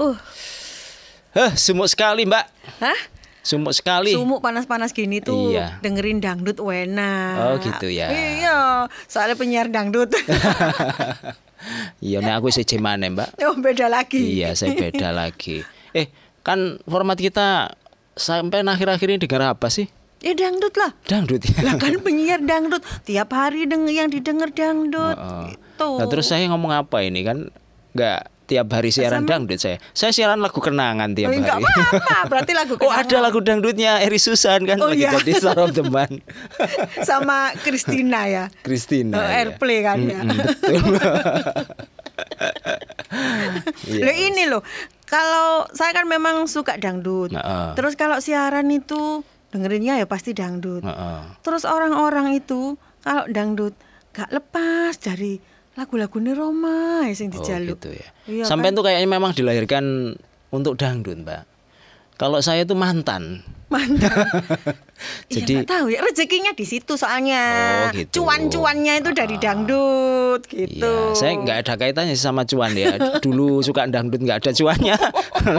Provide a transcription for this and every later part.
Uh, Heh, sumuk sekali, Mbak. hah? Sumuk sekali. Sumuk panas-panas gini tuh Iya. dengerin dangdut enak. Oh, gitu ya. Iya, soalnya penyiar dangdut. Iya, nek aku siji maneh, Mbak. oh, beda lagi. Iya, saya beda lagi. Eh, kan format kita sampai akhir-akhir ini dengar apa sih? Ya dangdut lah. Dangdut ya. Lah kan penyiar dangdut tiap hari denger yang didengar dangdut. Heeh. Itu. Nah, terus saya ngomong apa ini kan nggak tiap hari siaran dangdut saya. Saya siaran lagu kenangan tiap Oh, enggak hari. apa-apa, berarti lagu Oh ada kenangan. lagu dangdutnya Eri Susan kan Oh, lagi iya. jadi Star of the Man. sama Christina ya. Christina. Oh, ya. airplay kan ya. Mm-mm, betul. Iya. Loh ini loh, kalau saya kan memang suka dangdut. Heeh. Terus kalau siaran itu dengerinnya ya pasti dangdut. Heeh. Terus orang-orang itu kalau dangdut gak lepas dari lagu-lagu Roma yang Oh dijaluk. gitu ya. Iya Sampai kan? tuh kayaknya memang dilahirkan untuk dangdut, Mbak. Kalau saya tuh mantan. Mantap. Jadi- iya, nggak tahu ya rezekinya di situ soalnya. Oh, gitu. Cuan-cuannya itu dari Ah. dangdut gitu. Iya, saya nggak ada kaitannya sih sama cuan ya. Dulu suka dangdut nggak ada cuannya,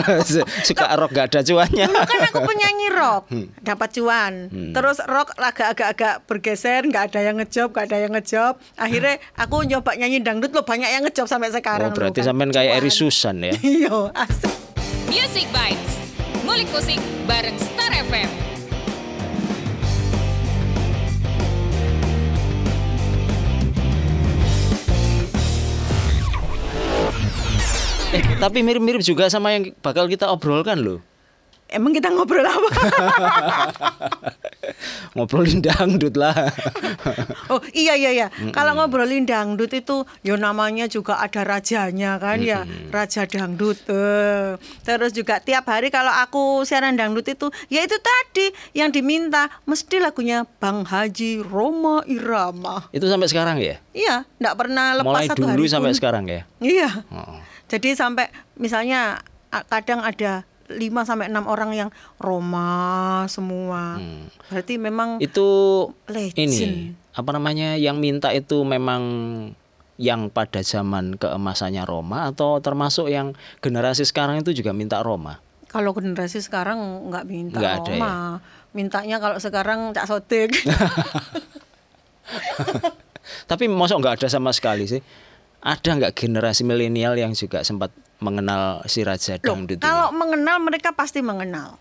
suka rock nggak ada cuannya. Dulu kan aku penyanyi rock, Hmm. dapat cuan. Terus rock agak-agak bergeser, nggak ada yang ngejob, nggak ada yang ngejob. Akhirnya aku nyoba nyanyi dangdut loh banyak yang ngejob sampai Oh, sekarang. loh berarti kan. sampean kayak. Eri Susan ya. Iya, asik. Music Bites. Ngulik musik bareng Star FM. Eh, tapi mirip-mirip juga sama yang bakal kita obrolkan loh. Emang kita ngobrol apa? Ngobrolin dangdut lah. oh iya iya iya. Kalau ngobrolin dangdut itu, ya namanya juga ada rajanya kan ya, raja dangdut. Eh. Terus juga tiap hari kalau aku siaran dangdut itu, ya itu tadi yang diminta mesti lagunya Bang Haji Roma Irama. Itu sampai sekarang ya? Iya, enggak pernah lepas Mulai satu dulu hari sampai pun. sekarang ya? Iya. Oh. Jadi sampai misalnya kadang ada 5 sampai 6 orang yang Roma semua. Hmm. Berarti memang Itu Legend. ini apa namanya yang minta itu memang yang pada zaman keemasannya Roma atau termasuk yang generasi sekarang itu juga minta Roma? kalau generasi sekarang nggak minta Nggak ada ya? Roma. Mintanya kalau sekarang Cak Sotik. Tapi mosok nggak ada sama sekali sih. Ada nggak generasi milenial yang juga sempat mengenal si Raja Loh, Dangdut ini? kalau mengenal mereka pasti mengenal.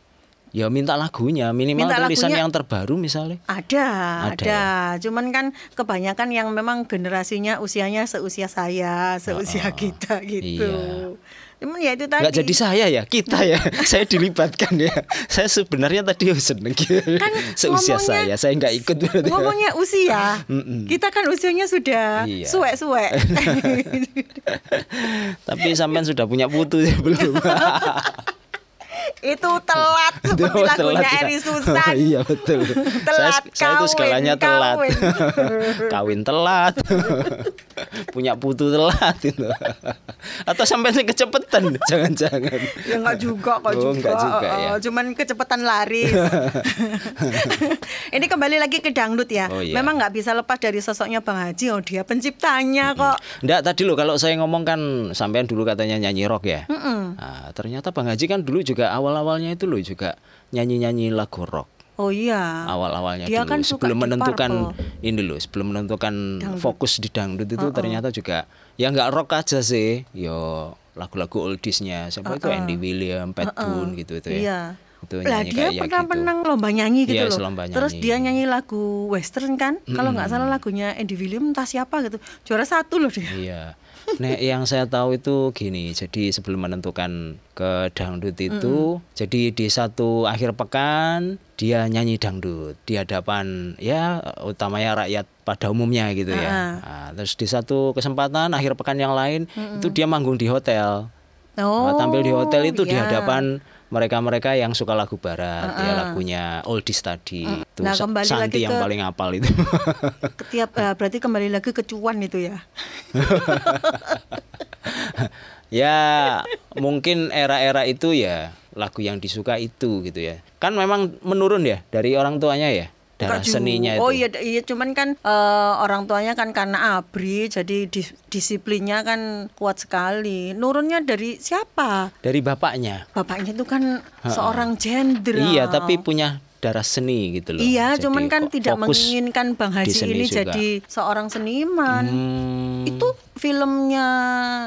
Ya minta lagunya, minimal Minta tulisan lagunya- yang terbaru misalnya. Ada, Ada ada. Cuman kan kebanyakan yang memang generasinya usianya seusia saya, seusia Ah, kita gitu. iya. Cuman ya itu tadi. Nggak jadi saya ya, kita ya. saya dilibatkan ya. Saya sebenarnya tadi seneng kan seusia saya. Saya nggak ikut berarti. Ngomongnya usia, kita kan usianya sudah Iya. suwek-suwek. Tapi sampean sudah punya putu ya belum? Itu telat seperti Oh, lagunya telat ya. Eri Susan. iya betul. Telat saya, saya itu kawin, segalanya telat. kawin. Kawin telat. Punya putu telat itu. Atau sampai kecepetan jangan-jangan. ya enggak juga kok Oh, juga, enggak juga ya. Eh, cuman kecepatan laris ini kembali lagi ke dangdut ya Oh, iya. memang nggak bisa lepas dari sosoknya Bang Haji oh dia penciptanya kok Enggak tadi loh kalau saya ngomong kan sampean dulu katanya nyanyi rock ya. Mm-mm. Nah, ternyata Bang Haji kan dulu juga awal-awalnya itu loh juga nyanyi-nyanyi lagu rock. oh iya Awal-awalnya Dia dulu kan sebelum menentukan Purple. ini loh, sebelum menentukan Dangdut. fokus di dangdut itu ternyata juga ya nggak rock aja sih. Yo lagu-lagu oldiesnya siapa itu Andy William, Pat Boone gitu itu ya. iya Itu lah nyanyi dia pernah gitu. menang lomba nyanyi gitu Iya, loh lomba terus nyanyi. dia nyanyi lagu western kan kalau nggak salah lagunya Andy William entah siapa gitu juara satu loh dia Iya. Nah, yang saya tahu itu gini. Jadi sebelum menentukan ke dangdut itu, jadi di satu akhir pekan dia nyanyi dangdut di hadapan ya utamanya rakyat pada umumnya gitu ya. Ah. Nah, terus di satu kesempatan akhir pekan yang lain itu dia manggung di hotel. oh Nah, tampil di hotel itu di iya. hadapan mereka-mereka yang suka lagu barat, ya lagunya oldies tadi. Itu Nah, kembali Santi lagi yang ke- paling apal itu. Ketiap eh, berarti kembali lagi ke cuan itu ya. ya mungkin era-era itu ya lagu yang disuka itu gitu ya kan memang menurun ya dari orang tuanya ya darah seninya juga. Oh itu. iya, iya cuman kan eh, orang tuanya kan karena abri, jadi dis- disiplinnya kan kuat sekali. Nurunnya dari siapa? Dari bapaknya. Bapaknya itu kan seorang jenderal. Iya, tapi punya darah seni gitu loh. Iya, Jadi cuman kan tidak menginginkan Bang Haji ini juga. jadi seorang seniman. Hmm, Itu filmnya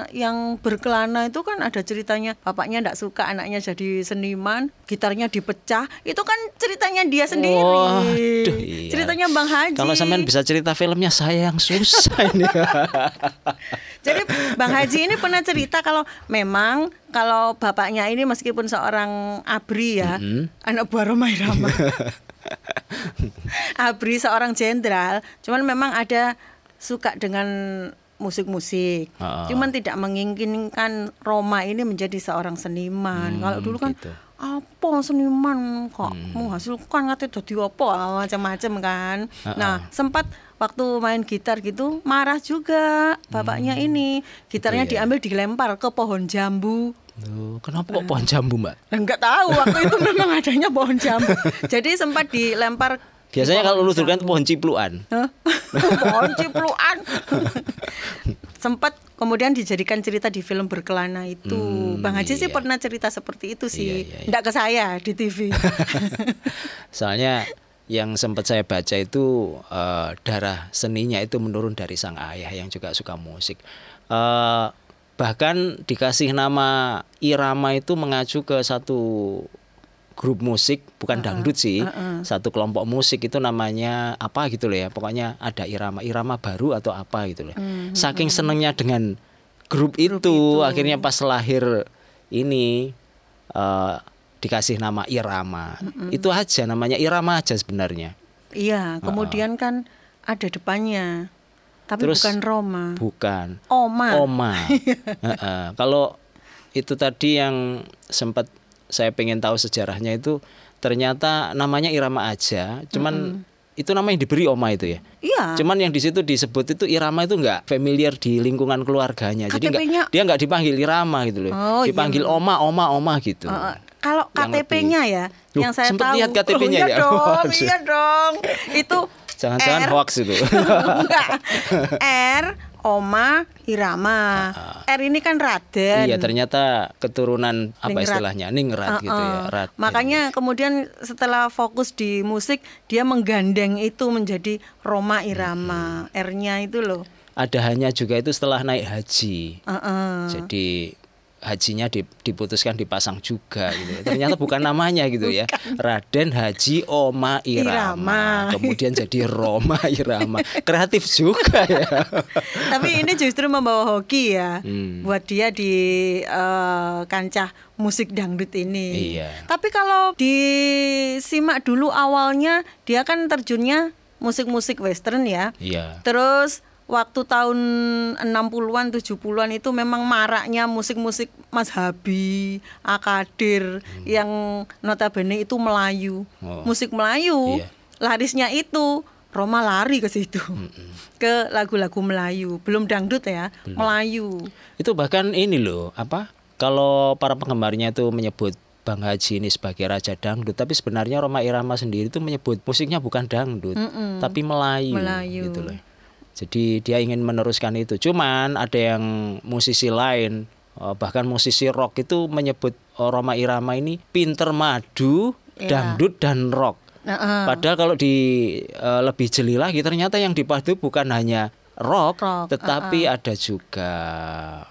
yang berkelana itu kan ada ceritanya bapaknya tidak suka anaknya jadi seniman, gitarnya dipecah. Itu kan ceritanya dia sendiri. Waduh, iya. Ceritanya Bang Haji. Kalau sampean bisa cerita filmnya saya yang susah ini. Bang Haji ini pernah cerita kalau memang kalau bapaknya ini meskipun seorang abri ya, anak buah Roma Irama. abri seorang jenderal, cuman memang ada suka dengan musik-musik. Ah. Cuman tidak menginginkan Roma ini menjadi seorang seniman. kalau dulu kan gitu. apa seniman kok menghasilkan katanya jadi apa macam-macam kan. Nah, sempat waktu main gitar gitu marah juga bapaknya ini. Gitarnya Gitu ya. diambil dilempar ke pohon jambu. Loh, kenapa kok pohon jambu, Mbak? Enggak tahu waktu itu memang adanya pohon jambu. Jadi sempat dilempar Biasanya kalau ludur kan pohon cipluan. Pohon cipluan. sempat kemudian dijadikan cerita di film berkelana itu. Bang Haji sih iya. pernah cerita seperti itu sih. Iya, iya, iya. Enggak ke saya di TV. Soalnya yang sempat saya baca itu eh, darah seninya itu menurun dari sang ayah yang juga suka musik. Eh, bahkan dikasih nama irama itu mengacu ke satu grup musik bukan dangdut sih satu kelompok musik itu namanya apa gitu loh ya. Pokoknya ada irama irama baru atau apa gitu loh. Saking senengnya dengan grup, itu, akhirnya pas lahir ini eh, dikasih nama irama itu aja namanya irama aja sebenarnya iya, kemudian kan ada depannya. Tapi Terus bukan Roma. bukan Oma. Oma. Heeh. Kalau itu tadi yang sempat saya pengen tahu sejarahnya itu ternyata namanya Irama aja, cuman itu nama yang diberi Oma itu ya. Iya. Cuman yang di situ disebut itu Irama itu enggak familiar di lingkungan keluarganya. Jadi enggak, dia enggak dipanggil Irama gitu loh. Oh, iya. dipanggil Oma, Oma, Oma gitu. Uh, kalau KTP-nya ya, Loh, yang saya tahu. lihat KTP-nya Oh, iya ya? dong, iya dong. Itu Jangan-jangan hoax itu. Enggak. R, Oma, Irama. R ini kan Raden. Iya, ternyata keturunan apa Ningrat. istilahnya? Ningrat gitu ya. Uh-uh. Raden. Makanya kemudian setelah fokus di musik, dia menggandeng itu menjadi Roma Irama. R-nya itu loh. ada hanya juga itu setelah naik haji. Uh-uh. Jadi hajinya di- diputuskan dipasang juga gitu. Ternyata bukan namanya gitu ya. Raden Haji Oma Irama. Irama. Kemudian jadi Roma Irama. Kreatif juga ya. Tapi ini justru membawa hoki ya Hmm. buat dia di eh, kancah musik dangdut ini. Iya. Tapi kalau disimak dulu awalnya dia kan terjunnya musik-musik western ya. Iya. Terus waktu tahun 60-an 70-an itu memang maraknya musik-musik Mas Habi, Akadir yang notabene itu Melayu. Oh. Musik Melayu. Iya. Larisnya itu Roma lari ke situ. Ke lagu-lagu Melayu, belum dangdut ya, Melayu. Itu bahkan ini loh, apa? Kalau para penggemarnya itu menyebut Bang Haji ini sebagai raja dangdut, tapi sebenarnya Roma Irama sendiri itu menyebut musiknya bukan dangdut, tapi Melayu, Melayu. gitu loh. Jadi dia ingin meneruskan itu. Cuman ada yang musisi lain, eh, bahkan musisi rock itu menyebut oh, Roma Irama ini pinter madu, Iya. dangdut dan rock. Nah, eh, Padahal kalau di eh, lebih jeli lagi ternyata yang dipadu bukan hanya rock, Rock, tetapi ada juga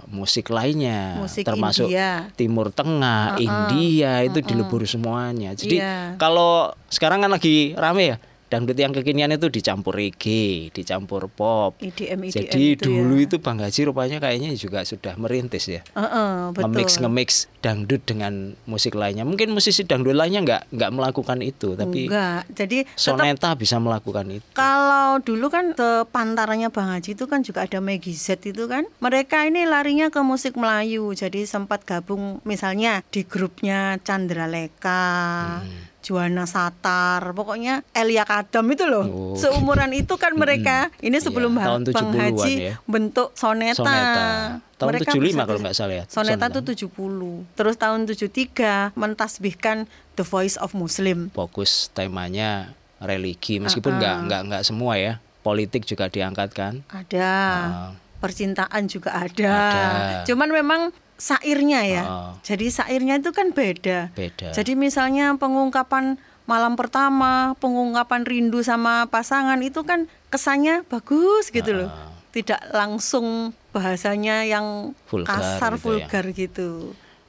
musik lainnya Musik termasuk India. Timur Tengah, India itu dilebur semuanya. Jadi Iya. kalau sekarang kan lagi rame ya dangdut yang kekinian itu dicampur reggae, dicampur pop. IDM, IDM Jadi itu dulu ya. itu Bang Haji rupanya kayaknya juga sudah merintis ya. eh, eh, betul. Nge-mix nge-mix dangdut dengan musik lainnya. Mungkin musisi dangdut lainnya nggak nggak melakukan itu, tapi Enggak. Jadi tetap Soneta bisa melakukan itu. Kalau dulu kan sepantarannya Bang Haji itu kan juga ada Maggie Z itu kan. Mereka ini larinya ke musik Melayu. Jadi sempat gabung misalnya di grupnya Chandra Leka, Hmm. Juana Satar, pokoknya Elia Kadam itu loh. Oh. Seumuran itu kan mereka. Ini sebelum Iya, tahun Bang 70-an Haji ya. bentuk soneta. Soneta. Tahun Mereka 75 bisa- kalau nggak salah ya. Soneta itu 70. Terus tahun 73 mentasbihkan The Voice of Muslim. Fokus temanya religi meskipun nggak nggak nggak semua ya politik juga diangkat kan Ada. Ah. Percintaan juga ada. Ada. Cuman memang sairnya ya. Ah. Jadi sairnya itu kan beda. beda Jadi misalnya pengungkapan malam pertama, pengungkapan rindu sama pasangan itu kan kesannya bagus gitu loh. Ah. Tidak langsung bahasanya yang Vulgar kasar gitu ya. vulgar gitu.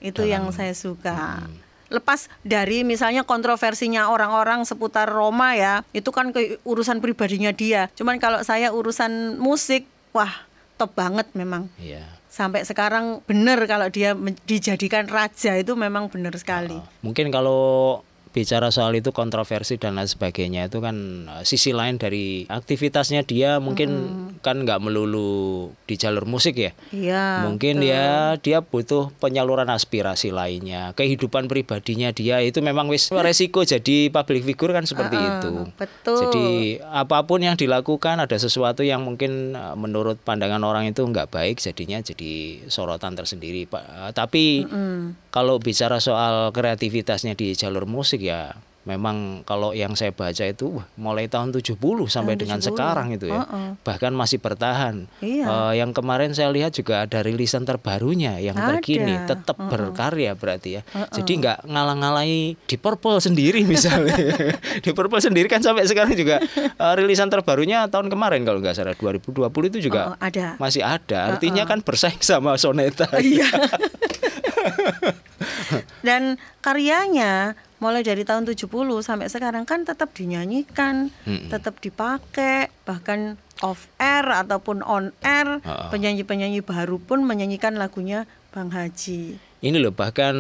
Itu yang saya suka. Hmm. Lepas dari misalnya kontroversinya orang-orang seputar Roma ya, itu kan ke urusan pribadinya dia. Cuman kalau saya urusan musik, wah top banget memang Iya. Sampai sekarang benar kalau dia dijadikan raja itu memang benar sekali. Mungkin kalau bicara soal itu kontroversi dan lain sebagainya itu kan uh, sisi lain dari aktivitasnya dia mungkin kan nggak melulu di jalur musik ya. Iya. mungkin ya dia butuh penyaluran aspirasi lainnya. Kehidupan pribadinya dia itu memang wis resiko jadi public figure kan seperti itu. betul. Jadi apa pun yang dilakukan ada sesuatu yang mungkin uh, menurut pandangan orang itu nggak baik jadinya jadi sorotan tersendiri. Pak. Uh, Tapi kalau bicara soal kreativitasnya di jalur musik ya memang kalau yang saya baca itu wah, mulai tahun 70 sampai Tahun dengan 70. sekarang itu ya. Heeh. Bahkan masih bertahan. Iya. Eh, yang kemarin saya lihat juga ada rilisan terbarunya yang Ada. terkini tetap berkarya berarti ya. Jadi nggak ngalang-ngalai di Purple sendiri misalnya. di Purple sendiri kan sampai sekarang juga eh, rilisan terbarunya tahun kemarin kalau nggak salah 2020 itu juga Oh, ada. masih ada. Artinya kan bersaing sama Soneta. Iya. Dan karyanya mulai dari tahun 70 sampai sekarang kan tetap dinyanyikan, Mm-mm. tetap dipakai, bahkan off air ataupun on air, penyanyi-penyanyi baru pun menyanyikan lagunya Bang Haji. Ini loh bahkan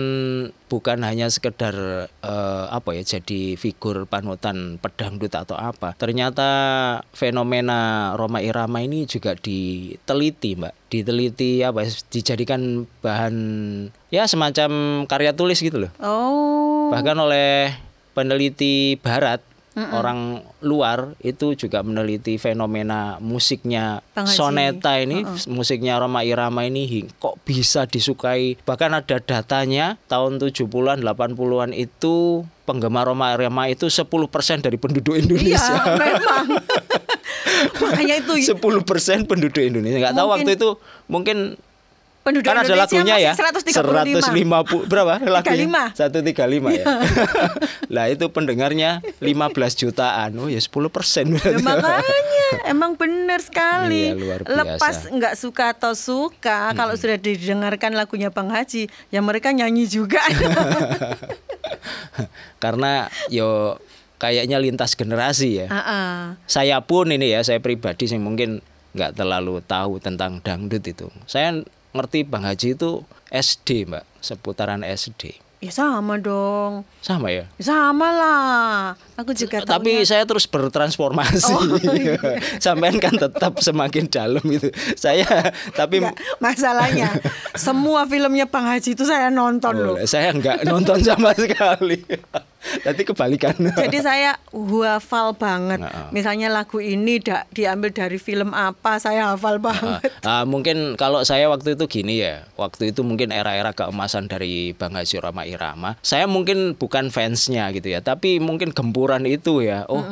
bukan hanya sekedar eh, apa ya jadi figur panutan pedangdut atau apa. Ternyata fenomena Roma Irama ini juga diteliti, Mbak. Diteliti apa ya, dijadikan bahan ya semacam karya tulis gitu loh. Oh. Bahkan oleh peneliti barat orang luar itu juga meneliti fenomena musiknya soneta ini musiknya Roma Irama ini kok bisa disukai? Bahkan ada datanya tahun 70-an 80-an itu penggemar Roma Irama itu 10% dari penduduk Iya, Indonesia memang. Makanya itu 10% penduduk Indonesia. Nggak tahu waktu itu mungkin penduduk kan ada Indonesia lagunya ya masih 135. 150 berapa lagunya 35. 135 ya lah itu pendengarnya 15 jutaan oh ya 10 persen Ya, makanya emang benar sekali. Iya, luar biasa. Lepas nggak suka atau suka, kalau sudah didengarkan lagunya Bang Haji, ya mereka nyanyi juga. karena yo kayaknya lintas generasi ya Ah, ah. saya pun ini ya saya pribadi sih mungkin nggak terlalu tahu tentang dangdut itu saya ngerti Bang Haji itu SD mbak seputaran SD Ya sama dong. sama ya Ya Sama lah. Aku juga tapi taunya- saya terus bertransformasi Oh, iya. sampean kan tetap semakin dalam itu saya tapi Nggak, masalahnya semua filmnya Bang Haji itu saya nonton loh. Oh, saya nggak nonton sama sekali Nanti kebalikan Jadi saya hafal banget. Nah. Misalnya lagu ini da- diambil dari film apa, saya hafal banget. Ah, mungkin kalau saya waktu itu gini ya, waktu itu mungkin era-era keemasan dari Bang Haji Rama Irama. Saya mungkin bukan fansnya gitu ya, tapi mungkin gempuran itu ya. Oh,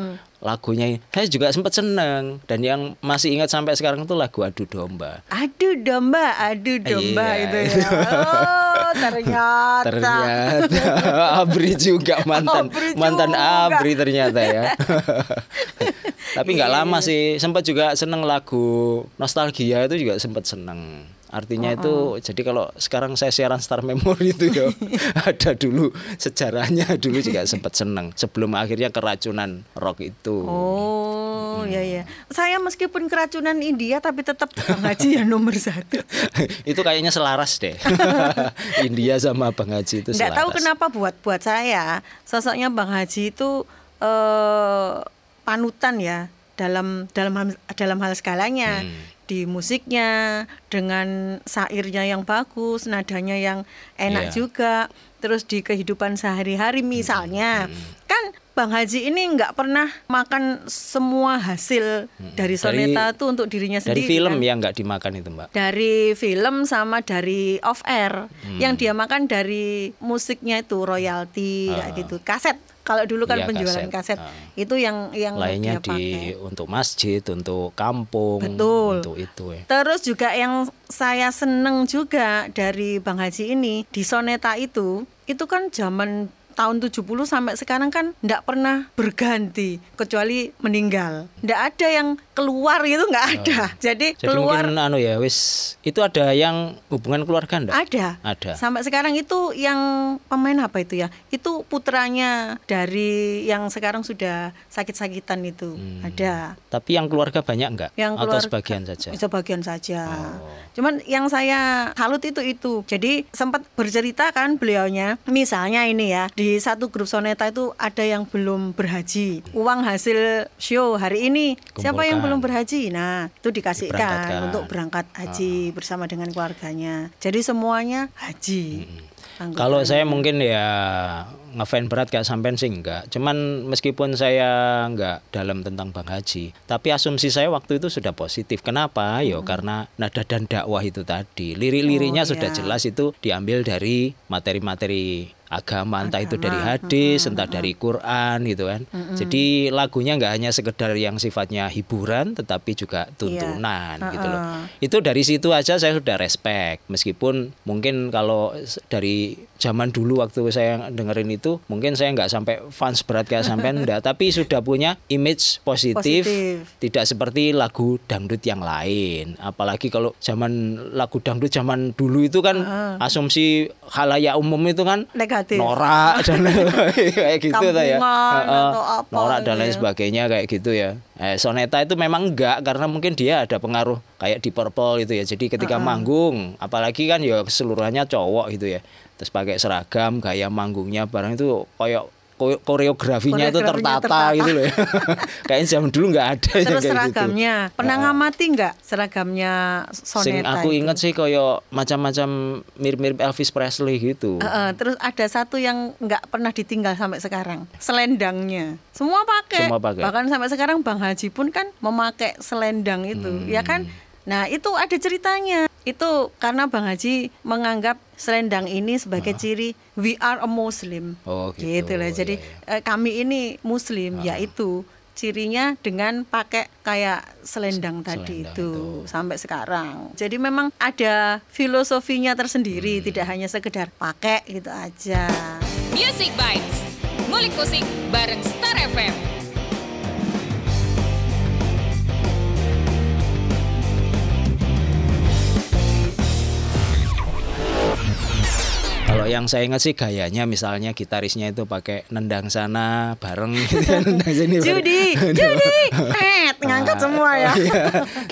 lagunya saya juga sempat seneng dan yang masih ingat sampai sekarang itu lagu Adu Domba. Aduh domba, aduh domba Iya. itu ya. Oh, ternyata. Ternyata Abri juga mantan Abri mantan juga. Abri ternyata ya. Tapi Iya, nggak lama sih, sempat juga seneng lagu nostalgia itu juga sempat seneng. Artinya itu jadi kalau sekarang saya siaran Star Memory itu ya ada dulu sejarahnya dulu juga sempat seneng sebelum akhirnya keracunan rock itu. Oh, ya ya. Saya meskipun keracunan India tapi tetap Bang Haji ya nomor satu. itu kayaknya selaras deh. India sama Bang Haji itu Nggak selaras. tahu kenapa buat buat saya sosoknya Bang Haji itu eh, panutan ya dalam dalam dalam hal skalanya Hmm. Di musiknya dengan sairnya yang bagus, nadanya yang enak Iya. juga, terus di kehidupan sehari-hari misalnya kan Bang Haji ini nggak pernah makan semua hasil dari soneta itu untuk dirinya Hmm. Dari sendiri. film kan? yang nggak dimakan itu mbak. dari film sama dari off air yang dia makan dari musiknya itu royalti kayak gitu kaset kalau dulu kan Iya, penjualan kaset. kaset, Ah. itu yang yang Lainnya dia pakai. di untuk masjid, untuk kampung, Betul. untuk itu ya. Terus juga yang saya seneng juga dari Bang Haji ini di soneta itu, itu kan zaman tahun 70 sampai sekarang kan ndak pernah berganti kecuali meninggal. Ndak ada yang keluar itu nggak ada. Jadi, Oh. Jadi keluar mungkin anu ya, wis itu ada yang hubungan keluarga enggak? ada. Ada. Sampai sekarang itu yang pemain apa itu ya? Itu putranya dari yang sekarang sudah sakit-sakitan itu. Ada. Tapi yang keluarga banyak enggak? yang Atau keluarga sebagian saja? sebagian saja Oh. cuman yang saya salut itu itu jadi sempat bercerita kan beliaunya misalnya ini ya di satu grup soneta itu ada yang belum berhaji uang hasil show hari ini siapa yang Kumpulkan. belum berhaji nah itu dikasihkan. Ah. untuk berangkat haji bersama dengan keluarganya jadi semuanya haji Anggotanya. Kalau saya mungkin ya ngefan berat kayak sampean sih enggak. Cuman meskipun saya enggak dalam tentang Bang Haji, tapi asumsi saya waktu itu sudah positif. Kenapa? Yo karena nada dan dakwah itu tadi. Lirik-liriknya Oh, sudah iya. jelas itu diambil dari materi-materi agama, entah itu dari hadis, entah dari Quran gitu kan. Jadi lagunya nggak hanya sekedar yang sifatnya hiburan, tetapi juga tuntunan gitu loh. Itu dari situ aja saya sudah respect. Meskipun mungkin kalau dari zaman dulu waktu saya dengerin itu, mungkin saya nggak sampai fans berat kayak sampean enggak, tapi sudah punya image positif, Positif. tidak seperti lagu dangdut yang lain. Apalagi kalau zaman lagu dangdut zaman dulu itu kan asumsi halayak umum itu kan Negatif. norak dan kayak gitu ya. Atau apa norak dan gitu lain ya. sebagainya kayak gitu ya. Eh, soneta itu memang enggak karena mungkin dia ada pengaruh kayak di Purple gitu ya. Jadi ketika manggung, apalagi kan ya keseluruhannya cowok gitu ya. Terus pakai seragam, gaya manggungnya barang itu kayak ko- koreografinya itu tertata, tertata. gitu loh ya. Kayaknya zaman dulu nggak ada yang terus gitu. seragamnya pernah ngamati nggak seragamnya soneta Sing aku itu? inget sih kayak macam-macam mirip-mirip Elvis Presley gitu. Heeh, terus ada satu yang nggak pernah ditinggal sampai sekarang, selendangnya. Semua pakai. Semua pakai. Bahkan sampai sekarang Bang Haji pun kan memakai selendang itu, Hmm. ya kan? Nah, itu ada ceritanya. Itu karena Bang Haji menganggap selendang ini sebagai ciri we are a Muslim. Oh, gitu. lah. Jadi Iya, eh, kami ini Muslim, yaitu cirinya dengan pakai kayak selendang tadi Selendang itu sampai sekarang. Jadi memang ada filosofinya tersendiri, tidak hanya sekedar pakai gitu aja. Music Bites. Ngulik musik bareng Star FM. Yang saya ingat sih gayanya misalnya gitarisnya itu pakai nendang sana bareng gitu ya, nendang sini. Judi, Judi, net ngangkat semua ya. Iya.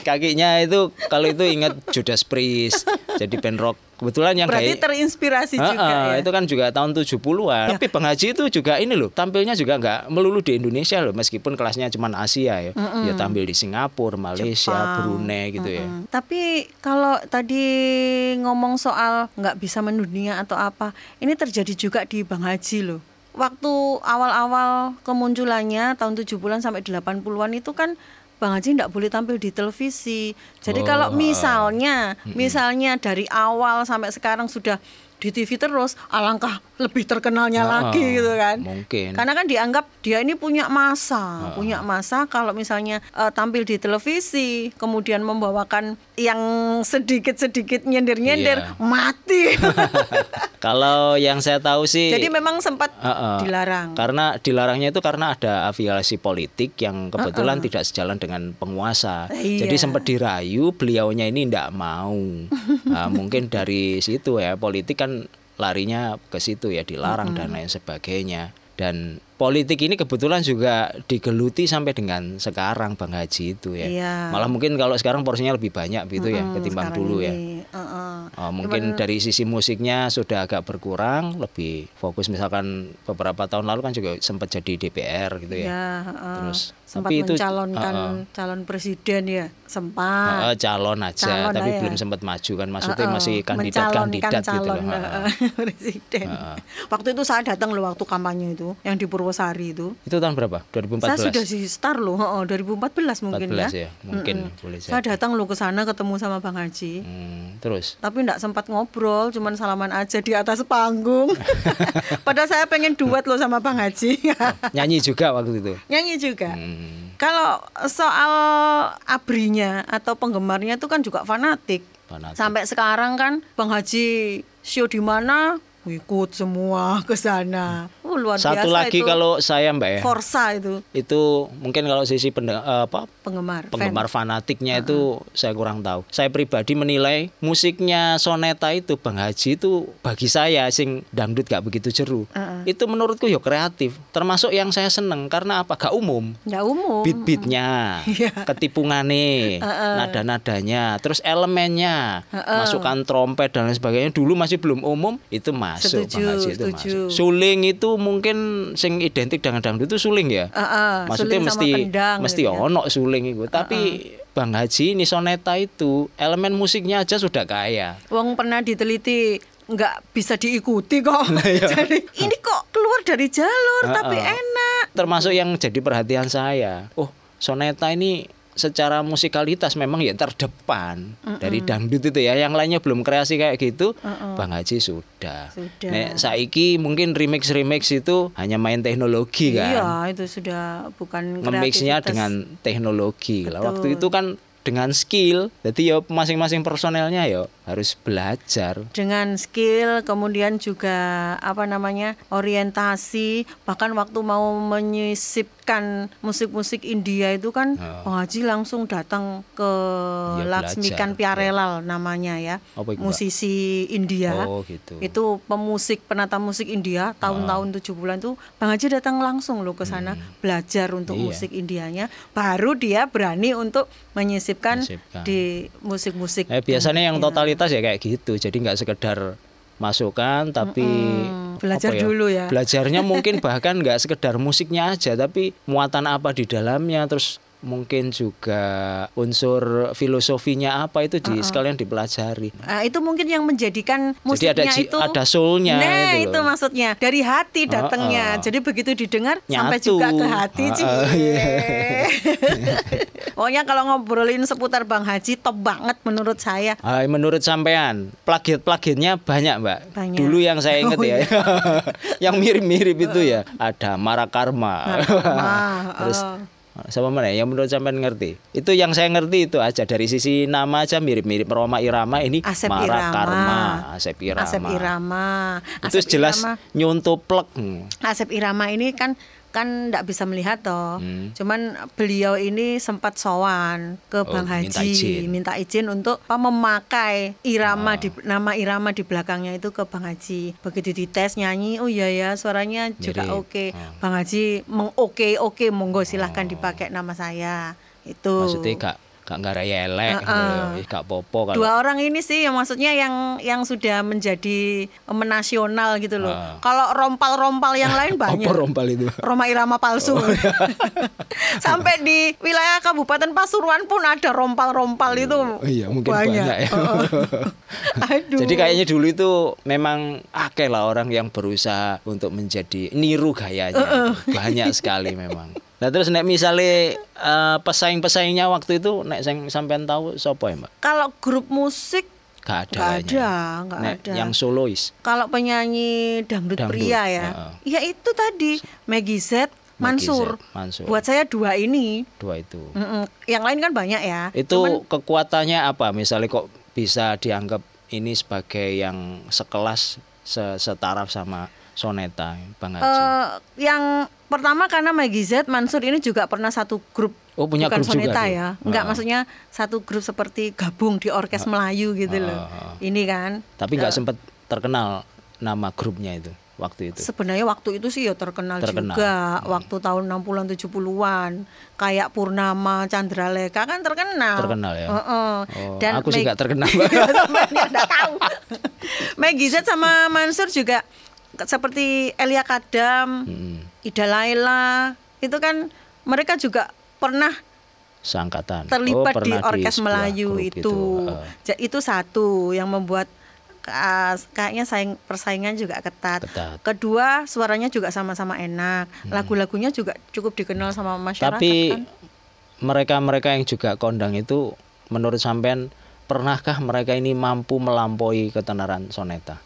Kakinya itu kalau itu ingat Judas Priest. Jadi band rock. Kebetulan yang Berarti gaya terinspirasi Ah, juga ah, ya. itu kan juga tahun 70-an. Tapi Bang Haji itu juga ini loh, tampilnya juga nggak melulu di Indonesia loh, meskipun kelasnya cuma Asia ya. Dia tampil di Singapura, Malaysia, Jepang. Brunei gitu ya. Hmm, Tapi kalau tadi ngomong soal nggak bisa mendunia atau apa, ini terjadi juga di Bang Haji loh. Waktu awal-awal kemunculannya tahun 70-an sampai 80-an itu kan Bang Haji tidak boleh tampil di televisi. Jadi Oh, kalau misalnya, misalnya dari awal sampai sekarang sudah di TV terus, alangkah lebih terkenalnya Ah, lagi gitu kan. mungkin. Karena kan dianggap dia ini punya masa, punya masa kalau misalnya eh, tampil di televisi, kemudian membawakan yang sedikit-sedikit nyindir-nyindir, Iya. mati. Kalau yang saya tahu sih Jadi memang sempat Heeh. dilarang. Karena dilarangnya itu karena ada afiliasi politik yang kebetulan tidak sejalan dengan penguasa. Iya. Jadi sempat dirayu beliaunya ini tidak mau. Nah, mungkin dari situ ya politik kan larinya ke situ ya dilarang dan lain sebagainya. Dan politik ini kebetulan juga digeluti sampai dengan sekarang Bang Haji itu ya. Iya. Malah mungkin kalau sekarang porsinya lebih banyak gitu ya Mm, ketimbang sekarang dulu ya. ini. Heeh. Oh, mungkin dari sisi musiknya sudah agak berkurang, lebih fokus misalkan beberapa tahun lalu kan juga sempat jadi DPR gitu ya. Ya, heeh. Terus, sempat tapi itu- mencalonkan heeh. calon presiden ya, sempat. Eh, calon aja, Calon tapi lah ya. belum sempat maju kan. Maksudnya Heeh, masih mencalonkan kandidat-kandidat gitu calon loh. heeh, Heeh. presiden. Waktu itu saya datang loh waktu kampanye itu, yang di Purwosari itu. Itu tahun berapa? 2014. Saya sudah si star loh, heeh, 2014 mungkin 14 ya. ya, mungkin boleh Saya datang loh ke sana ketemu sama Bang Haji. Hmm, terus Tapi enggak sempat ngobrol, cuman salaman aja di atas panggung. Padahal saya pengen duet loh sama Bang Haji. nyanyi juga waktu itu. Nyanyi juga. Hmm, Kalau soal abrinya atau penggemarnya itu kan juga fanatik. fanatik. Sampai sekarang kan Bang Haji show di mana ikut semua ke sana. Oh, luar Satu biasa lagi itu. kalau saya Mbak ya, Forsa itu itu mungkin kalau sisi pende- eh, apa penggemar. fan. penggemar fanatiknya itu saya kurang tahu. Saya pribadi menilai musiknya Soneta itu Bang Haji itu bagi saya sing dangdut gak begitu jeru. Itu menurutku ya kreatif. Termasuk yang saya seneng karena apa? Gak umum. Nggak umum. Beat-beatnya, Iya. ketipungane, nada-nadanya, terus elemennya, masukan trompet dan lain sebagainya. Dulu masih belum umum, itu masuk Setuju, Bang Haji itu setuju. masuk. Suling itu mungkin sing identik dengan dangdut itu suling ya. Heeh, Maksudnya suling mesti kendang mesti gitu ya. ono suling itu. Tapi Bang Haji ini soneta itu elemen musiknya aja sudah kaya. Wong pernah diteliti nggak bisa diikuti kok. iya. Jadi ini kok keluar dari jalur tapi Heeh. enak. Termasuk yang jadi perhatian saya. Oh, soneta ini secara musikalitas memang ya terdepan dari dangdut itu ya. Yang lainnya belum kreasi kayak gitu. Bang Haji sudah. Sudah. Nek saiki mungkin remix-remix itu hanya main teknologi kan. Iya, itu sudah bukan nge-mixnya dengan teknologi lah. Waktu itu kan dengan skill. Jadi ya masing-masing personelnya ya harus belajar. dengan skill kemudian juga apa namanya orientasi bahkan waktu mau menyisipkan musik-musik India itu kan Oh. Bang Haji langsung datang ke Iya, Laksmikan belajar. Piarelal namanya ya Apa itu, Mbak? musisi India Oh gitu. itu pemusik penata musik India tahun-tahun tujuh bulan tuh Bang Haji datang langsung loh ke sana belajar untuk Iya. musik Indianya baru dia berani untuk menyisipkan Menyisipkan. di musik-musik Eh, biasanya yang dangdutnya. Totalitas ya kayak gitu. Jadi nggak sekedar masukan tapi Belajar apa dulu ya. Belajarnya mungkin bahkan nggak sekedar musiknya aja tapi muatan apa di dalamnya terus mungkin juga unsur filosofinya apa itu di sekalian dipelajari. Ah, itu mungkin yang menjadikan Jadi musiknya ada ji- itu ada soulnya Nah, itu itu, maksudnya dari hati datangnya. Ah, ah. Jadi begitu didengar sampai Nyatu. juga ke hati. Ah, iya. Pokoknya kalau ngobrolin seputar Bang Haji top banget menurut saya. Ah, menurut sampean, plagiat-plagiatnya banyak, Mbak. Banyak. Dulu yang saya ingat Oh, ya. iya. yang mirip-mirip itu ya, ada Marakarma. Marakarma, Terus oh. Sama mana ya? yang menurut sampean ngerti? Itu yang saya ngerti itu aja dari sisi nama aja mirip-mirip Roma Irama ini Asep Marakarma, Irama. Asep Irama. Asep Irama. Itu jelas Irama- nyuntuplek. Asep Irama ini kan kan tidak bisa melihat toh. Hmm. Cuman beliau ini sempat sowan ke Oh, Bang minta Haji, izin. minta izin untuk apa, memakai irama di nama irama di belakangnya itu ke Bang Haji. Begitu dites nyanyi, oh iya ya suaranya juga oke. Oh. Bang Haji mengoke oke monggo silahkan dipakai nama saya. Itu. Maksudnya gak gak ngaraya elek, gitu Heeh. loh. gak popo kalau Dua orang ini sih yang maksudnya yang yang sudah menjadi menasional gitu loh. Ah. Kalau rompal-rompal yang lain banyak. apa rompal itu? Roma Irama palsu. Sampai di wilayah Kabupaten Pasuruan pun ada rompal-rompal itu. iya, mungkin banyak ya. Heeh. Aduh. Jadi kayaknya dulu itu memang akeh lah orang yang berusaha untuk menjadi niru gayanya. Banyak sekali memang. Nah terus nek misalnya eh, pesaing-pesaingnya waktu itu nek sing sampean tahu sapa ya, Mbak? kalau grup musik Gak ada. Kayaknya. ada, nggak Nek ada. Yang solois. kalau penyanyi dangdut, Dangdut, pria ya, heeh. ya itu tadi Maggie Z, Mansur. Z, Mansur. Buat saya dua ini. Dua itu. Mm-mm. Yang lain kan banyak ya. Itu Cuman kekuatannya apa? Misalnya kok bisa dianggap ini sebagai yang sekelas se- setaraf sama Soneta, Bang Haji. eh, yang pertama karena Maggie Z, Mansur ini juga pernah satu grup. Oh, punya bukan grup juga soneta dia? ya. Enggak, Ah. maksudnya satu grup seperti gabung di orkes Melayu gitu loh. Ah, ah. Ini kan. Tapi nggak sempat terkenal nama grupnya itu. waktu itu? Sebenarnya waktu itu sih ya terkenal, Terkenal. juga waktu tahun 60-an 70-an. Kayak Purnama, Chandraleka kan terkenal. Terkenal ya? Heeh. Oh, Dan aku sih Meg- nggak terkenal. Sampai dia nggak tahu. Maggie Z sama Mansur juga seperti Elia Kadam, Hmm, Ida Laila, itu kan mereka juga pernah seangkatan. terlibat Oh, di orkes sebuah Melayu itu. Heeh. Ja- Itu satu yang membuat uh, kayaknya saing persaingan juga ketat. Ketat. Hmm. Kedua, suaranya juga sama-sama enak. Lagu-lagunya juga cukup dikenal sama masyarakat Tapi kan. mereka-mereka yang juga kondang itu menurut sampean pernahkah mereka ini mampu melampaui ketenaran soneta?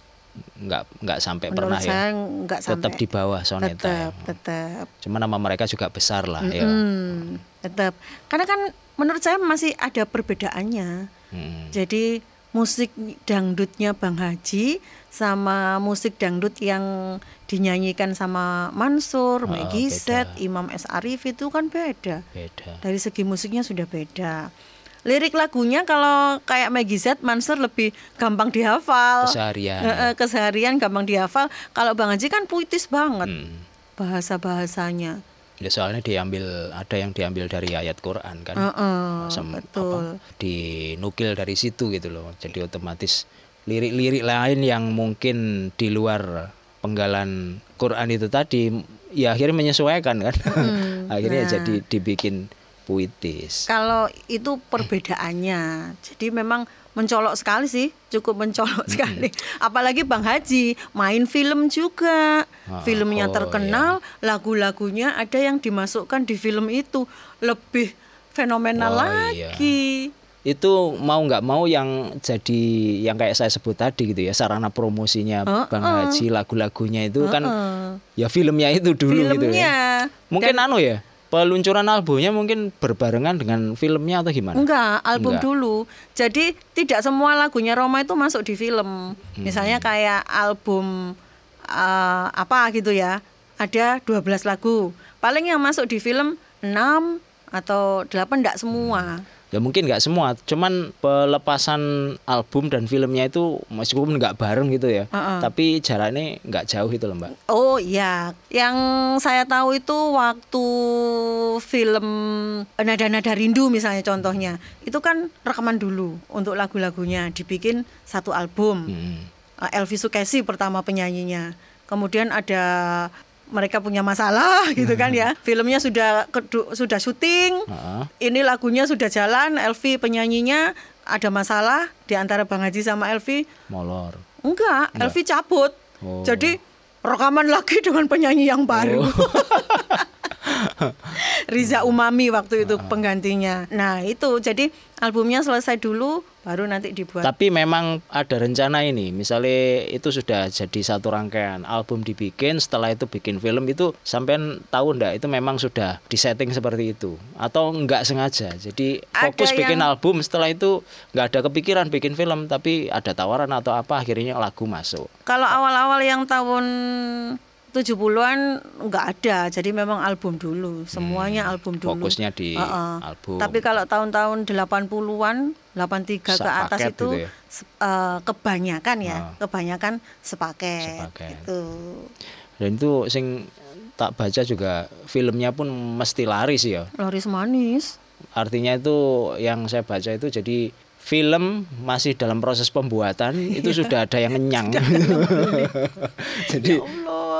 Enggak enggak sampai Menurut pernah saya ya. nggak sampai. Tetap di bawah soneta. Tetap, ya. tetap. Cuma nama mereka juga besar lah ya. Hmm, tetap. Karena kan menurut saya masih ada perbedaannya. Hmm. Jadi musik dangdutnya Bang Haji sama musik dangdut yang dinyanyikan sama Mansur, beda. Z, Imam S. Arif itu kan beda. Beda. Dari segi musiknya sudah beda. Lirik lagunya kalau kayak Maggie Z, Mansur lebih gampang dihafal. Keseharian. Eh, eh, keseharian gampang dihafal. Kalau Bang Haji kan puitis banget Hmm. bahasa-bahasanya. Ya soalnya diambil ada yang diambil dari ayat Quran kan. Heeh, Sem- betul. apa, dinukil dari situ gitu loh. Jadi otomatis lirik-lirik lain yang mungkin di luar penggalan Quran itu tadi ya akhirnya menyesuaikan kan. akhirnya nah. jadi dibikin puitis. Kalau itu perbedaannya. Jadi memang mencolok sekali sih, cukup mencolok sekali. Apalagi Bang Haji main film juga. Ah, Filmnya oh, terkenal, lagu-lagunya ada yang dimasukkan di film itu lebih fenomenal Oh, iya. lagi. Itu mau nggak mau yang jadi yang kayak saya sebut tadi gitu ya sarana promosinya Heeh. Bang Haji lagu-lagunya itu kan Heeh. ya filmnya itu dulu gitu Filmnya. ya. Mungkin anu ya peluncuran albumnya mungkin berbarengan dengan filmnya atau gimana? Enggak, album Enggak. dulu. Jadi tidak semua lagunya Roma itu masuk di film. Misalnya Hmm. kayak album eh, apa gitu ya. Ada 12 lagu. Paling yang masuk di film 6 atau 8 enggak semua. Ya mungkin nggak semua, cuman pelepasan album dan filmnya itu meskipun nggak bareng gitu ya, Heeh. tapi jaraknya nggak jauh itu loh mbak. Oh iya, yang saya tahu itu waktu film Nada-Nada Rindu misalnya contohnya, itu kan rekaman dulu untuk lagu-lagunya dibikin satu album. Hmm. Uh, Elvi Sukesi pertama penyanyinya. Kemudian ada mereka punya masalah gitu kan ya. Filmnya sudah sudah syuting. Heeh. Ini lagunya sudah jalan, Elvi penyanyinya ada masalah di antara Bang Haji sama Elvi. molor. Enggak, Elvi cabut. Oh. Jadi rekaman lagi dengan penyanyi yang baru. Riza Umami waktu itu penggantinya. Nah, itu jadi albumnya selesai dulu baru nanti dibuat. Tapi memang ada rencana ini, misalnya itu sudah jadi satu rangkaian album dibikin, setelah itu bikin film itu sampean tahu ndak itu memang sudah disetting seperti itu atau nggak sengaja. Jadi Ada fokus bikin yang- album, setelah itu nggak ada kepikiran bikin film, tapi ada tawaran atau apa akhirnya lagu masuk. Kalau awal-awal yang tahun 70-an nggak ada, jadi memang album dulu, semuanya album dulu. Hmm. Fokusnya di Heeh. album. Tapi kalau tahun-tahun 80-an, 83 ke atas Sepaket itu gitu ya? eh, kebanyakan ya, Ah. kebanyakan sepaket. Sepaket. Gitu. Dan itu sing tak baca juga filmnya pun mesti laris ya. Laris manis. Artinya itu yang saya baca itu jadi film masih dalam proses pembuatan itu sudah ada yang ngenyang. jadi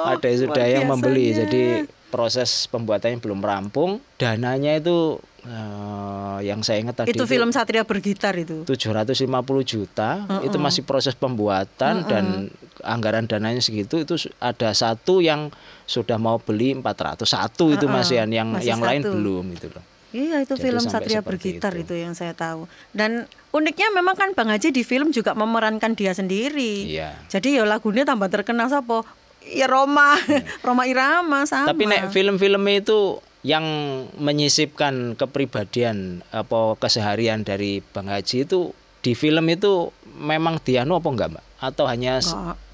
ada yang sudah yang membeli. Jadi proses pembuatannya belum rampung. Dananya itu eh, yang saya ingat tadi Itu film Satria Bergitar itu. 750 juta itu masih proses pembuatan dan anggaran dananya segitu itu ada satu yang sudah mau beli 401 itu masih yang yang, masih yang lain satu. belum gitu loh. Iya itu Jadi film Satria Bergitar itu. itu. yang saya tahu. Dan uniknya memang kan Bang Haji di film juga memerankan dia sendiri. Iya. Jadi ya lagunya tambah terkenal siapa? Ya Roma, Roma Irama sama. Hmm. Tapi nek film-filmnya itu yang menyisipkan kepribadian apa keseharian dari Bang Haji itu di film itu memang dianu apa enggak, Mbak? Atau hanya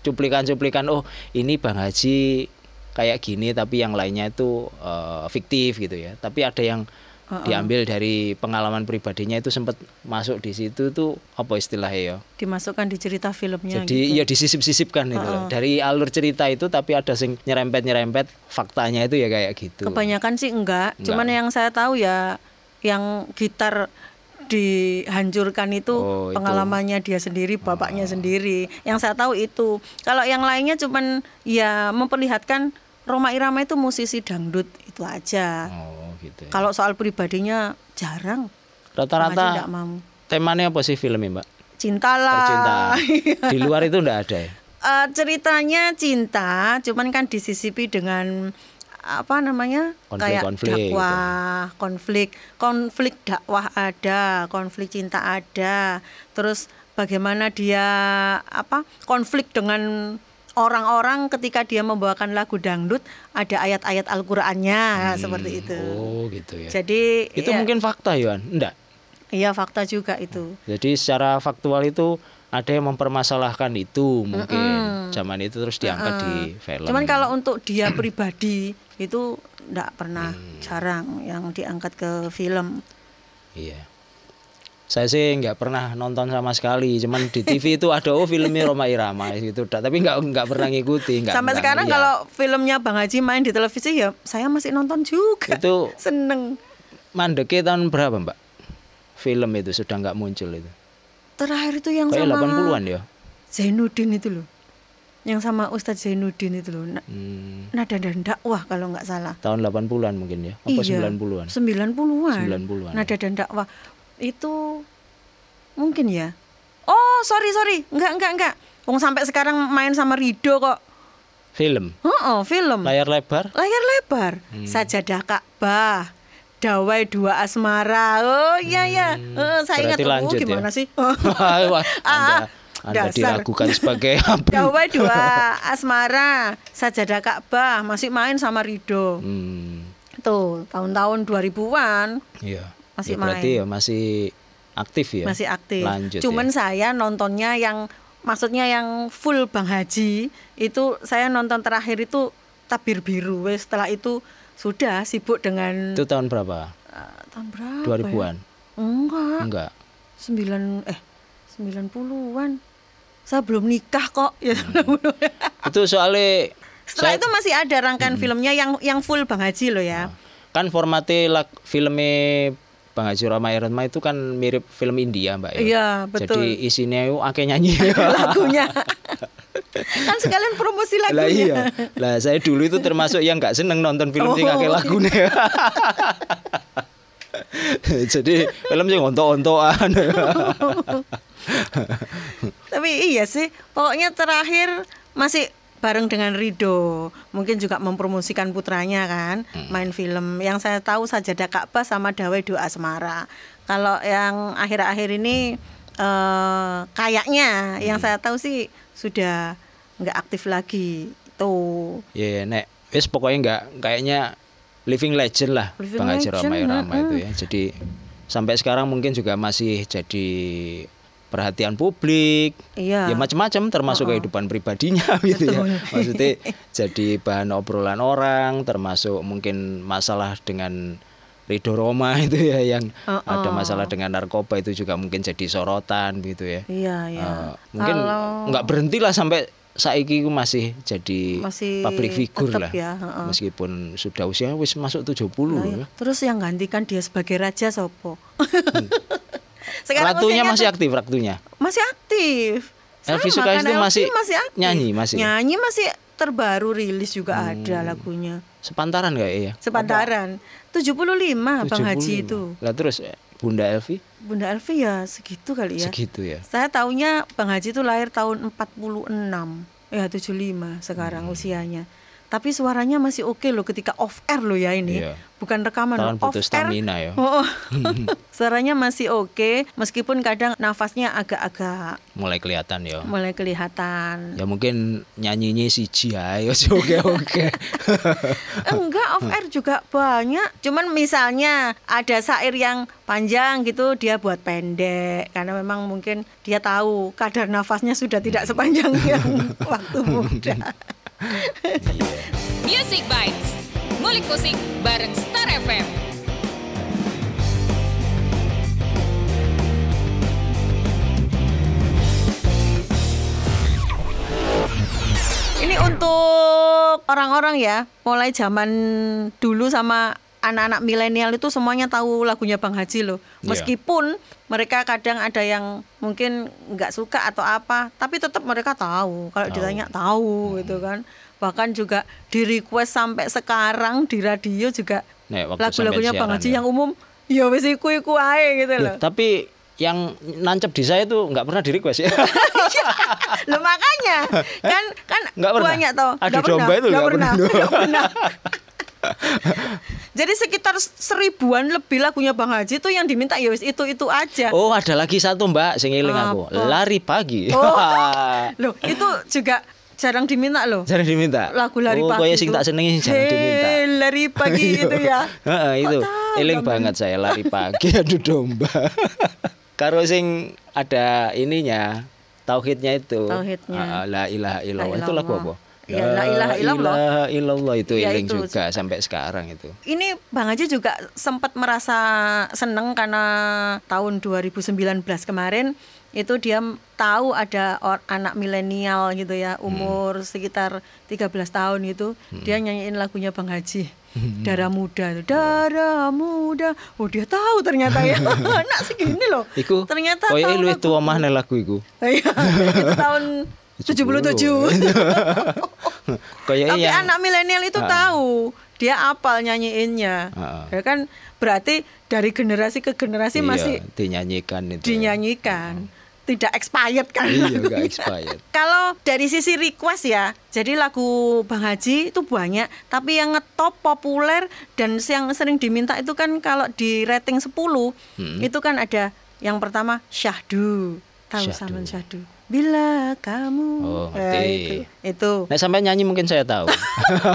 cuplikan-cuplikan oh ini Bang Haji kayak gini tapi yang lainnya itu eh, fiktif gitu ya. Tapi ada yang diambil dari pengalaman pribadinya itu sempat masuk di situ tuh apa istilahnya ya Dimasukkan di cerita filmnya jadi gitu. iya disisip-sisipkan itu loh. dari alur cerita itu tapi ada sing nyerempet-nyerempet faktanya itu ya kayak gitu Kebanyakan sih enggak, Enggak. cuman yang saya tahu ya yang gitar dihancurkan itu Oh, itu. pengalamannya dia sendiri, bapaknya sendiri. Yang saya tahu itu. Kalau yang lainnya cuman ya memperlihatkan Roma Irama itu musisi dangdut itu aja. oh gitu ya. Kalau soal pribadinya jarang. Rata-rata temanya apa sih filmnya mbak Cintalah. percintaan di luar itu enggak ada ya Eh, ceritanya cinta, cuman kan disisipi dengan apa namanya Konflik- kayak konflik gitu. dakwah, konflik, konflik dakwah ada, konflik cinta ada, terus bagaimana dia apa konflik dengan orang-orang ketika dia membawakan lagu dangdut ada ayat-ayat Al-Qur'annya seperti itu. oh gitu ya Jadi itu ya, mungkin fakta Yohan enggak iya fakta juga itu. Jadi secara faktual itu ada yang mempermasalahkan itu mungkin zaman itu terus diangkat di film. Cuman kalau untuk dia pribadi itu enggak pernah Hmm. jarang yang diangkat ke film. iya. Saya sih nggak pernah nonton sama sekali, cuman di TV itu ada oh filmnya Roma Irama gitu, tapi nggak nggak pernah ngikuti. Nggak, Sampai nggak sekarang ngeliat. kalau filmnya Bang Haji main di televisi ya saya masih nonton juga. itu Seneng. mandeknya tahun berapa mbak? Film itu sudah nggak muncul itu. Terakhir itu yang Kayak sama 80-an ya. Zainuddin itu loh. Yang sama Ustadz Zainuddin itu loh. Na- Hmm, Nada dan dakwah kalau nggak salah. tahun 80-an mungkin ya. Apa 90-an? 90-an. 90-an, Nada dan dakwah. Itu mungkin ya. Oh, sorry sorry. Enggak enggak enggak. Wong sampai sekarang main sama Rido kok. Film. Oh, film. Layar lebar. Layar lebar. Hmm. Sajadah Ka'bah. Dawai dua asmara. Oh iya ya. Eh, saya ingat Hmm. Berarti oh, lanjut ya? gimana sih? Wah, anda, anda dasar. diragukan sebagai apa? Dawai dua asmara. Sajadah Ka'bah masih main sama Rido. Hmm, Tuh, tahun-tahun 2000-an iya. Masih Ya, berarti main. ya masih aktif ya. masih aktif. Lanjut Cuman ya. saya nontonnya yang maksudnya yang full Bang Haji itu saya nonton terakhir itu Tabir Biru. Setelah itu sudah sibuk dengan Itu tahun berapa? eh, tahun berapa? 2000-an. Ya? Enggak. Enggak. Sembilan eh 90-an. Saya belum nikah kok. Ya, Itu soalnya Setelah saya- itu masih ada rangkaian filmnya yang yang full Bang Haji loh ya. kan formatnya filmnya Bang Haji Rama Irama itu kan mirip film India, Mbak ya. Iya, betul. Jadi isinya itu akeh nyanyi. lagunya. kan sekalian promosi lah lagunya. iya. Lah saya dulu itu termasuk yang nggak seneng nonton film sing Oh. akeh lagune. Jadi film sing ontok-ontokan. Tapi iya sih, pokoknya terakhir masih bareng dengan Rido. Mungkin juga mempromosikan putranya kan, main film. Yang saya tahu Sajadah Ka'bah sama Dawai Doa Asmara. Kalau yang akhir-akhir ini eh, kayaknya yang saya tahu sih sudah nggak aktif lagi. Tuh. Ya nek wis pokoknya nggak kayaknya living legend lah Living Bang Haji Rama itu ya. Jadi sampai sekarang mungkin juga masih jadi perhatian publik. Iya. Ya macam-macam termasuk kehidupan pribadinya gitu ya. Maksudnya jadi bahan obrolan orang termasuk mungkin masalah dengan Ridho Roma itu ya yang Heeh. ada masalah dengan narkoba itu juga mungkin jadi sorotan gitu ya. Iya, iya. Eh, mungkin Kalau- nggak berhenti lah sampai saiki ku masih jadi Masih public figure lah. ya, heeh. Meskipun sudah usia wis masuk 70 Nah, ya. Terus yang gantikan dia sebagai raja sopo? Ratunya usianya masih tuh- aktif ratunya. masih aktif. Elvi itu Elvi masih aktif. nyanyi, masih? Hmm. Nyanyi masih terbaru rilis juga ada lagunya. Sepantaran kayak ya? Sepantaran 75 Bang Haji 75. itu. Lah terus eh, Bunda Elvi Bunda Elvi ya segitu kali ya. segitu ya. Saya taunya Bang Haji itu lahir tahun 46. Ya 75 sekarang Hmm. usianya. Tapi suaranya masih oke loh ketika off air loh ya ini. Iya. Bukan rekaman loh. butuh Off air. stamina ya. Oh, suaranya masih oke meskipun kadang nafasnya agak-agak Mulai kelihatan ya. mulai kelihatan. Ya mungkin nyanyinya si ayo sih oke oke. Enggak, off air juga banyak. Cuman misalnya ada syair yang panjang gitu dia buat pendek karena memang mungkin dia tahu kadar nafasnya sudah tidak sepanjang yang waktu muda. Music Bites, mulik musik bareng Star FM. Ini untuk orang-orang ya, mulai zaman dulu sama anak-anak milenial itu semuanya tahu lagunya Bang Haji loh. Iya. Meskipun mereka kadang ada yang mungkin nggak suka atau apa, tapi tetap mereka tahu. Kalau Tahu. ditanya tahu gitu kan. Bahkan juga di request sampai sekarang di radio juga waktu lagu-lagunya Bang Haji ya. yang umum ya wis iku iku ae gitu Loh, loh. tapi yang nancep di saya tuh nggak pernah di request ya. Loh makanya kan kan Nggak pernah? banyak. Adu Nggak domba itu nggak pernah. pernah. Jadi sekitar seribuan lebih lagunya Bang Haji tuh yang diminta ya wis itu itu aja. oh, ada lagi satu Mbak, sing eling aku. Lari pagi. Oh. Loh, itu juga jarang diminta loh. Jarang diminta. Lagu lari oh, pagi. kaya sing itu. tak senengi jarang diminta. lari pagi itu ya. Heeh, itu. Eling Bang? banget saya lari pagi adu domba. Karo sing ada ininya, tauhidnya itu. Tauhidnya. Ah, la ilaha illallah. La Itu lagu apa? Iya, la ilaha illallah. ilaha illallah itu Ya, eling itu. juga sampai sekarang itu. Ini Bang Haji juga sempat merasa seneng karena tahun 2019 kemarin itu dia tahu ada or- anak milenial gitu ya umur sekitar 13 tahun gitu dia nyanyiin lagunya Bang Haji darah muda tuh darah muda oh dia tahu ternyata ya anak segini loh Iku ternyata koyo tahu luwih lagu. tuwa maneh lagu iku. Iya, itu tahun 77 Koyo Tapi yang anak milenial itu Ah. tahu, dia apal nyanyiinnya. Ah. Ya kan berarti dari generasi ke generasi iya, masih dinyanyikan itu. dinyanyikan. Tidak expired kan Iya, lagunya. nggak expired. Kalau dari sisi request ya, jadi lagu Bang Haji itu banyak, tapi yang ngetop populer dan yang sering diminta itu kan kalau di rating 10 Hmm. itu kan ada yang pertama Syahdu. Tahu Syahdu. Syahdu? Bila kamu Oh, Eh, itu. itu. Nek sampai nyanyi mungkin saya tahu.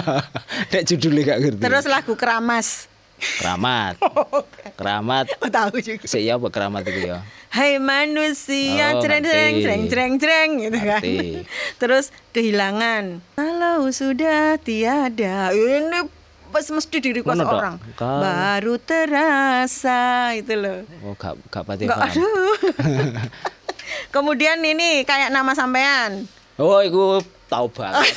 Nek judulnya gak ngerti. Terus lagu Keramas. keramat. Keramat. Oh, tahu juga. Sik ya keramat itu ya? Hai manusia, Oh, cereng cereng cereng cereng cereng gitu kan. Ngerti. Terus kehilangan. Kalau sudah tiada, ini pas mesti di request Mana, orang. Kalau- Baru terasa itu loh. Oh, gak gak pati paham. aduh. Kemudian ini kayak nama sampean. Oh, iku tahu banget.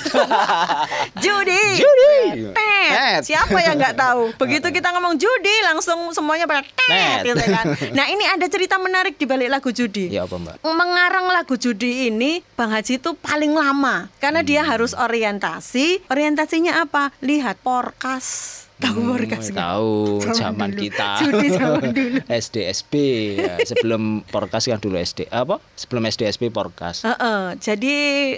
Judi. Judi. Tet. Siapa yang nggak tahu? Begitu kita ngomong judi langsung semuanya pada tet, gitu kan. Nah, ini ada cerita menarik di balik lagu judi. ya apa, Mbak? Mengarang lagu judi ini Bang Haji itu paling lama karena dia Hmm. harus orientasi. Orientasinya apa? Lihat porkas. Tahu porkas? Hmm, Tahu Zaman zaman dulu. kita. Judi zaman dulu. SD SP ya. sebelum Porkas kan dulu SD apa? Sebelum SD SP Porkas. Heeh, jadi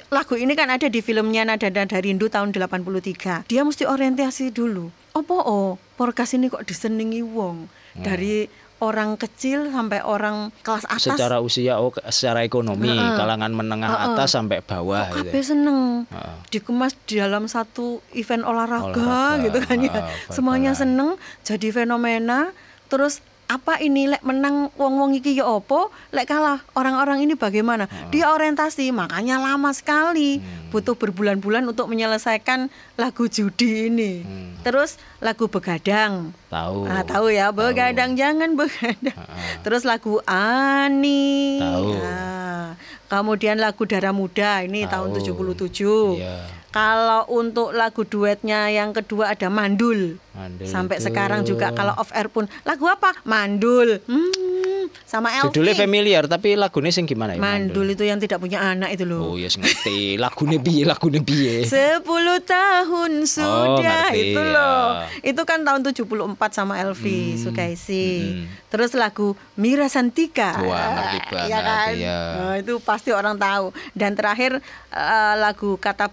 lagu ini kan ada di filmnya Nada Nada Rindu tahun 83. Dia mesti orientasi dulu. Apa oh, porkas ini kok disenengi wong Hmm. dari orang kecil sampai orang kelas atas. Secara usia oh secara ekonomi Heeh. kalangan menengah Heeh. atas sampai bawah kok gitu. seneng Heeh. dikemas di dalam satu event olahraga, Olahraga, gitu kan ya heeh, semuanya seneng jadi fenomena terus apa ini lek menang wong-wong iki ya opo lek kalah orang-orang ini bagaimana dia orientasi makanya lama sekali Hmm. Butuh berbulan-bulan untuk menyelesaikan lagu judi ini Hmm. terus lagu begadang Tahu. Ah, tahu ya, begadang jangan begadang. Terus lagu Ani. Tahu. Nah, kemudian lagu Darah Muda ini tahun Tahu. 77. Iya. Kalau untuk lagu duetnya yang kedua ada Mandul. Mandul Sampai itu- sekarang juga kalau off air pun lagu apa? Mandul. Hmm, sama Elvi. Judulnya familiar tapi lagunya sing gimana ya? Mandul itu yang tidak punya anak itu loh. Oh, ya yes, ngerti. Lagune piye? Lagune piye? Sepuluh tahun sudah Oh, ngerti, itu loh. ya. Itu kan tahun 74 sama Elvi Sukaisi. hmm. Terus lagu Mira Santika. Wah, ngerti banget, Iya kan? iya. Nah, itu pasti orang tahu. Dan terakhir eh, lagu Kata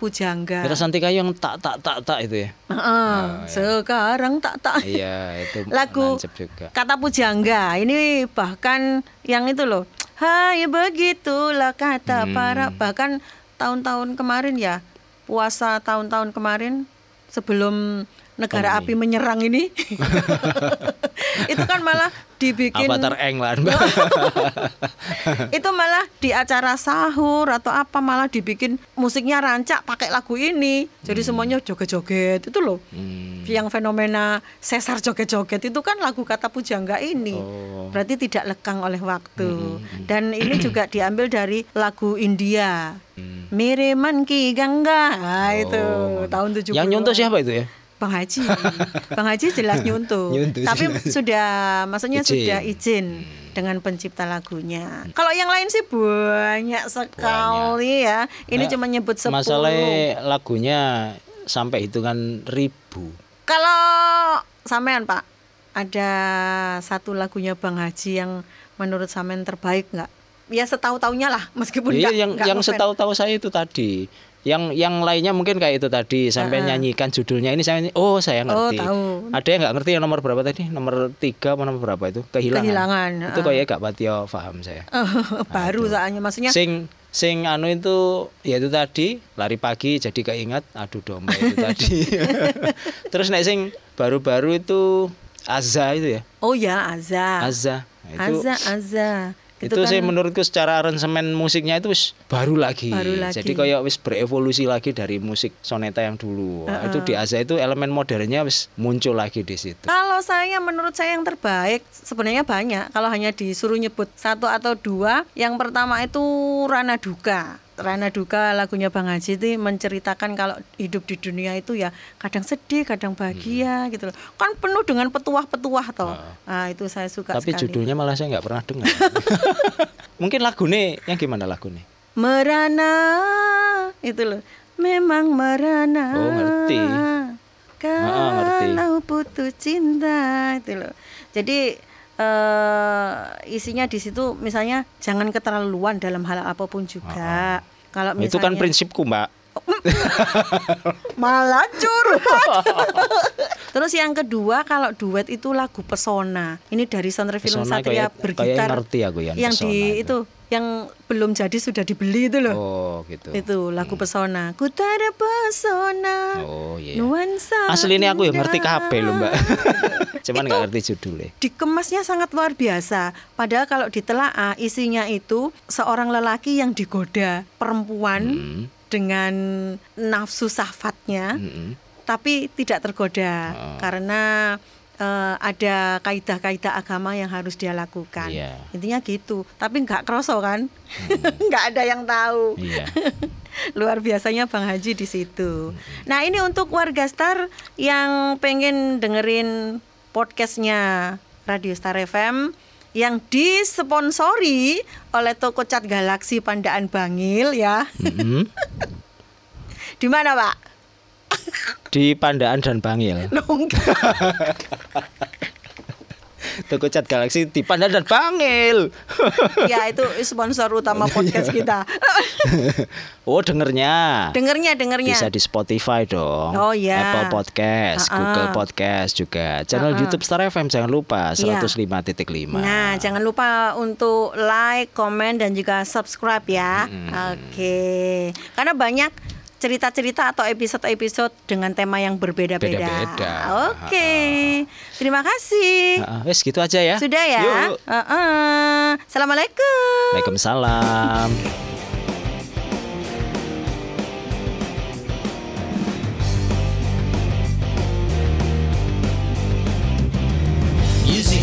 Pujangga. Kira Santika yang tak tak tak tak itu ya. Heeh, Sekarang tak tak. Iya, itu lagu juga. Kata Pujangga. Ini bahkan yang itu loh. Hai begitulah kata Hmm. para bahkan tahun-tahun kemarin ya puasa tahun-tahun kemarin sebelum negara Oh, api menyerang ini. itu kan malah dibikin Avatar Eng lah itu malah di acara sahur atau apa malah dibikin musiknya rancak pakai lagu ini. Jadi semuanya joget-joget itu loh. Hmm. Yang fenomena sesar joget-joget itu kan lagu kata pujangga ini. Oh. Berarti tidak lekang oleh waktu. Dan ini juga diambil dari lagu India. Hmm. Mereman Ki Gangga. Nah, itu Oh. tahun 70. Yang nyontoh siapa itu ya? Bang Haji. Bang Haji jelas nyuntuh. Nyuntuh Tapi jelas. sudah maksudnya Izin. sudah izin dengan pencipta lagunya. Kalau yang lain sih banyak sekali ya. Ini Nah, cuma nyebut 10. Masalahnya lagunya sampai hitungan ribu. Kalau sampean Pak, ada satu lagunya Bang Haji yang menurut sampean terbaik nggak? Ya setahu-taunya lah, meskipun Iya nggak- yang nggak yang ngefans. setahu-tahu saya itu tadi. Yang yang lainnya mungkin kayak itu tadi sampai nyanyikan judulnya ini saya oh saya Oh, ngerti. tahu. Ada yang nggak ngerti yang nomor berapa tadi? Nomor tiga apa nomor berapa itu? Kehilangan. Kehilangan, Itu ah. kayak gak patio paham saya. baru soalnya maksudnya Sing sing anu itu ya itu tadi lari pagi jadi keingat aduh domba itu tadi. Terus nek sing baru-baru itu Azza itu ya. oh ya Azza. Azza. Nah, Itu Azza Azza. Itu, kan- sih menurutku secara aransemen musiknya itu wis baru lagi. Baru lagi. Jadi kayak wis berevolusi lagi dari musik soneta yang dulu. Wah, Itu di Azza itu elemen modernnya wis muncul lagi di situ. Kalau saya menurut saya yang terbaik sebenarnya banyak. Kalau hanya disuruh nyebut satu atau dua, yang pertama itu Rana Duka. Rana Duka lagunya Bang Haji itu menceritakan kalau hidup di dunia itu ya kadang sedih, kadang Hmm. bahagia gitu loh. Kan penuh dengan petuah-petuah toh. Nah, itu saya suka Tapi sekali. judulnya malah saya nggak pernah dengar. Mungkin lagu nih yang gimana lagu nih? Merana itu loh. Memang merana. Oh, ngerti. Ah, ngerti. Kalau putus cinta itu loh. Jadi eh isinya di situ misalnya jangan keterlaluan dalam hal apa pun juga. Kalau misalnya Itu kan prinsipku, Mbak. malah curhat. Terus yang kedua kalau duet itu lagu Pesona. Ini dari soundtrack film Pesona Satria kayak- bergitar. kayak ngerti aku yang Yang Pesona di itu. itu yang belum jadi sudah dibeli itu loh. Oh, gitu. Itu lagu Pesona. Ku ada pesona. Oh, iya. Nuansa. Asli ini aku yang ngerti kabeh loh, Mbak. Cuman nggak ngerti judulnya. Dikemasnya sangat luar biasa. Padahal kalau ditelaah isinya itu seorang lelaki yang digoda perempuan Hmm. Dengan nafsu sahfatnya, Mm-mm. tapi tidak tergoda Oh. karena eh, ada kaidah-kaidah agama yang harus dia lakukan. Iya. Intinya gitu. Tapi nggak kroso kan? nggak ada yang tahu. Iya. Luar biasanya Bang Haji di situ. Nah ini untuk warga Star yang pengen dengerin podcastnya Radio Star FM yang disponsori oleh toko cat Galaksi Pandaan Bangil ya. Mm-mm. Di mana Pak? Di Pandaan dan Bangil. Toko cat Galaxy di Pandaan dan Bangil. ya itu sponsor utama podcast kita. oh, dengernya. dengernya dengernya. Bisa di Spotify dong. Oh, iya. Apple Podcast, Ha-ha. Google Podcast juga. Channel YouTube Star FM jangan lupa Iya. 105.5. Nah, jangan lupa untuk like, komen, dan juga subscribe ya. Oke, karena banyak cerita-cerita atau episode-episode dengan tema yang berbeda-beda. Oke, okay. terima kasih. Uh, wes gitu aja ya. Sudah ya. Uh -uh. Assalamualaikum. Waalaikumsalam. Music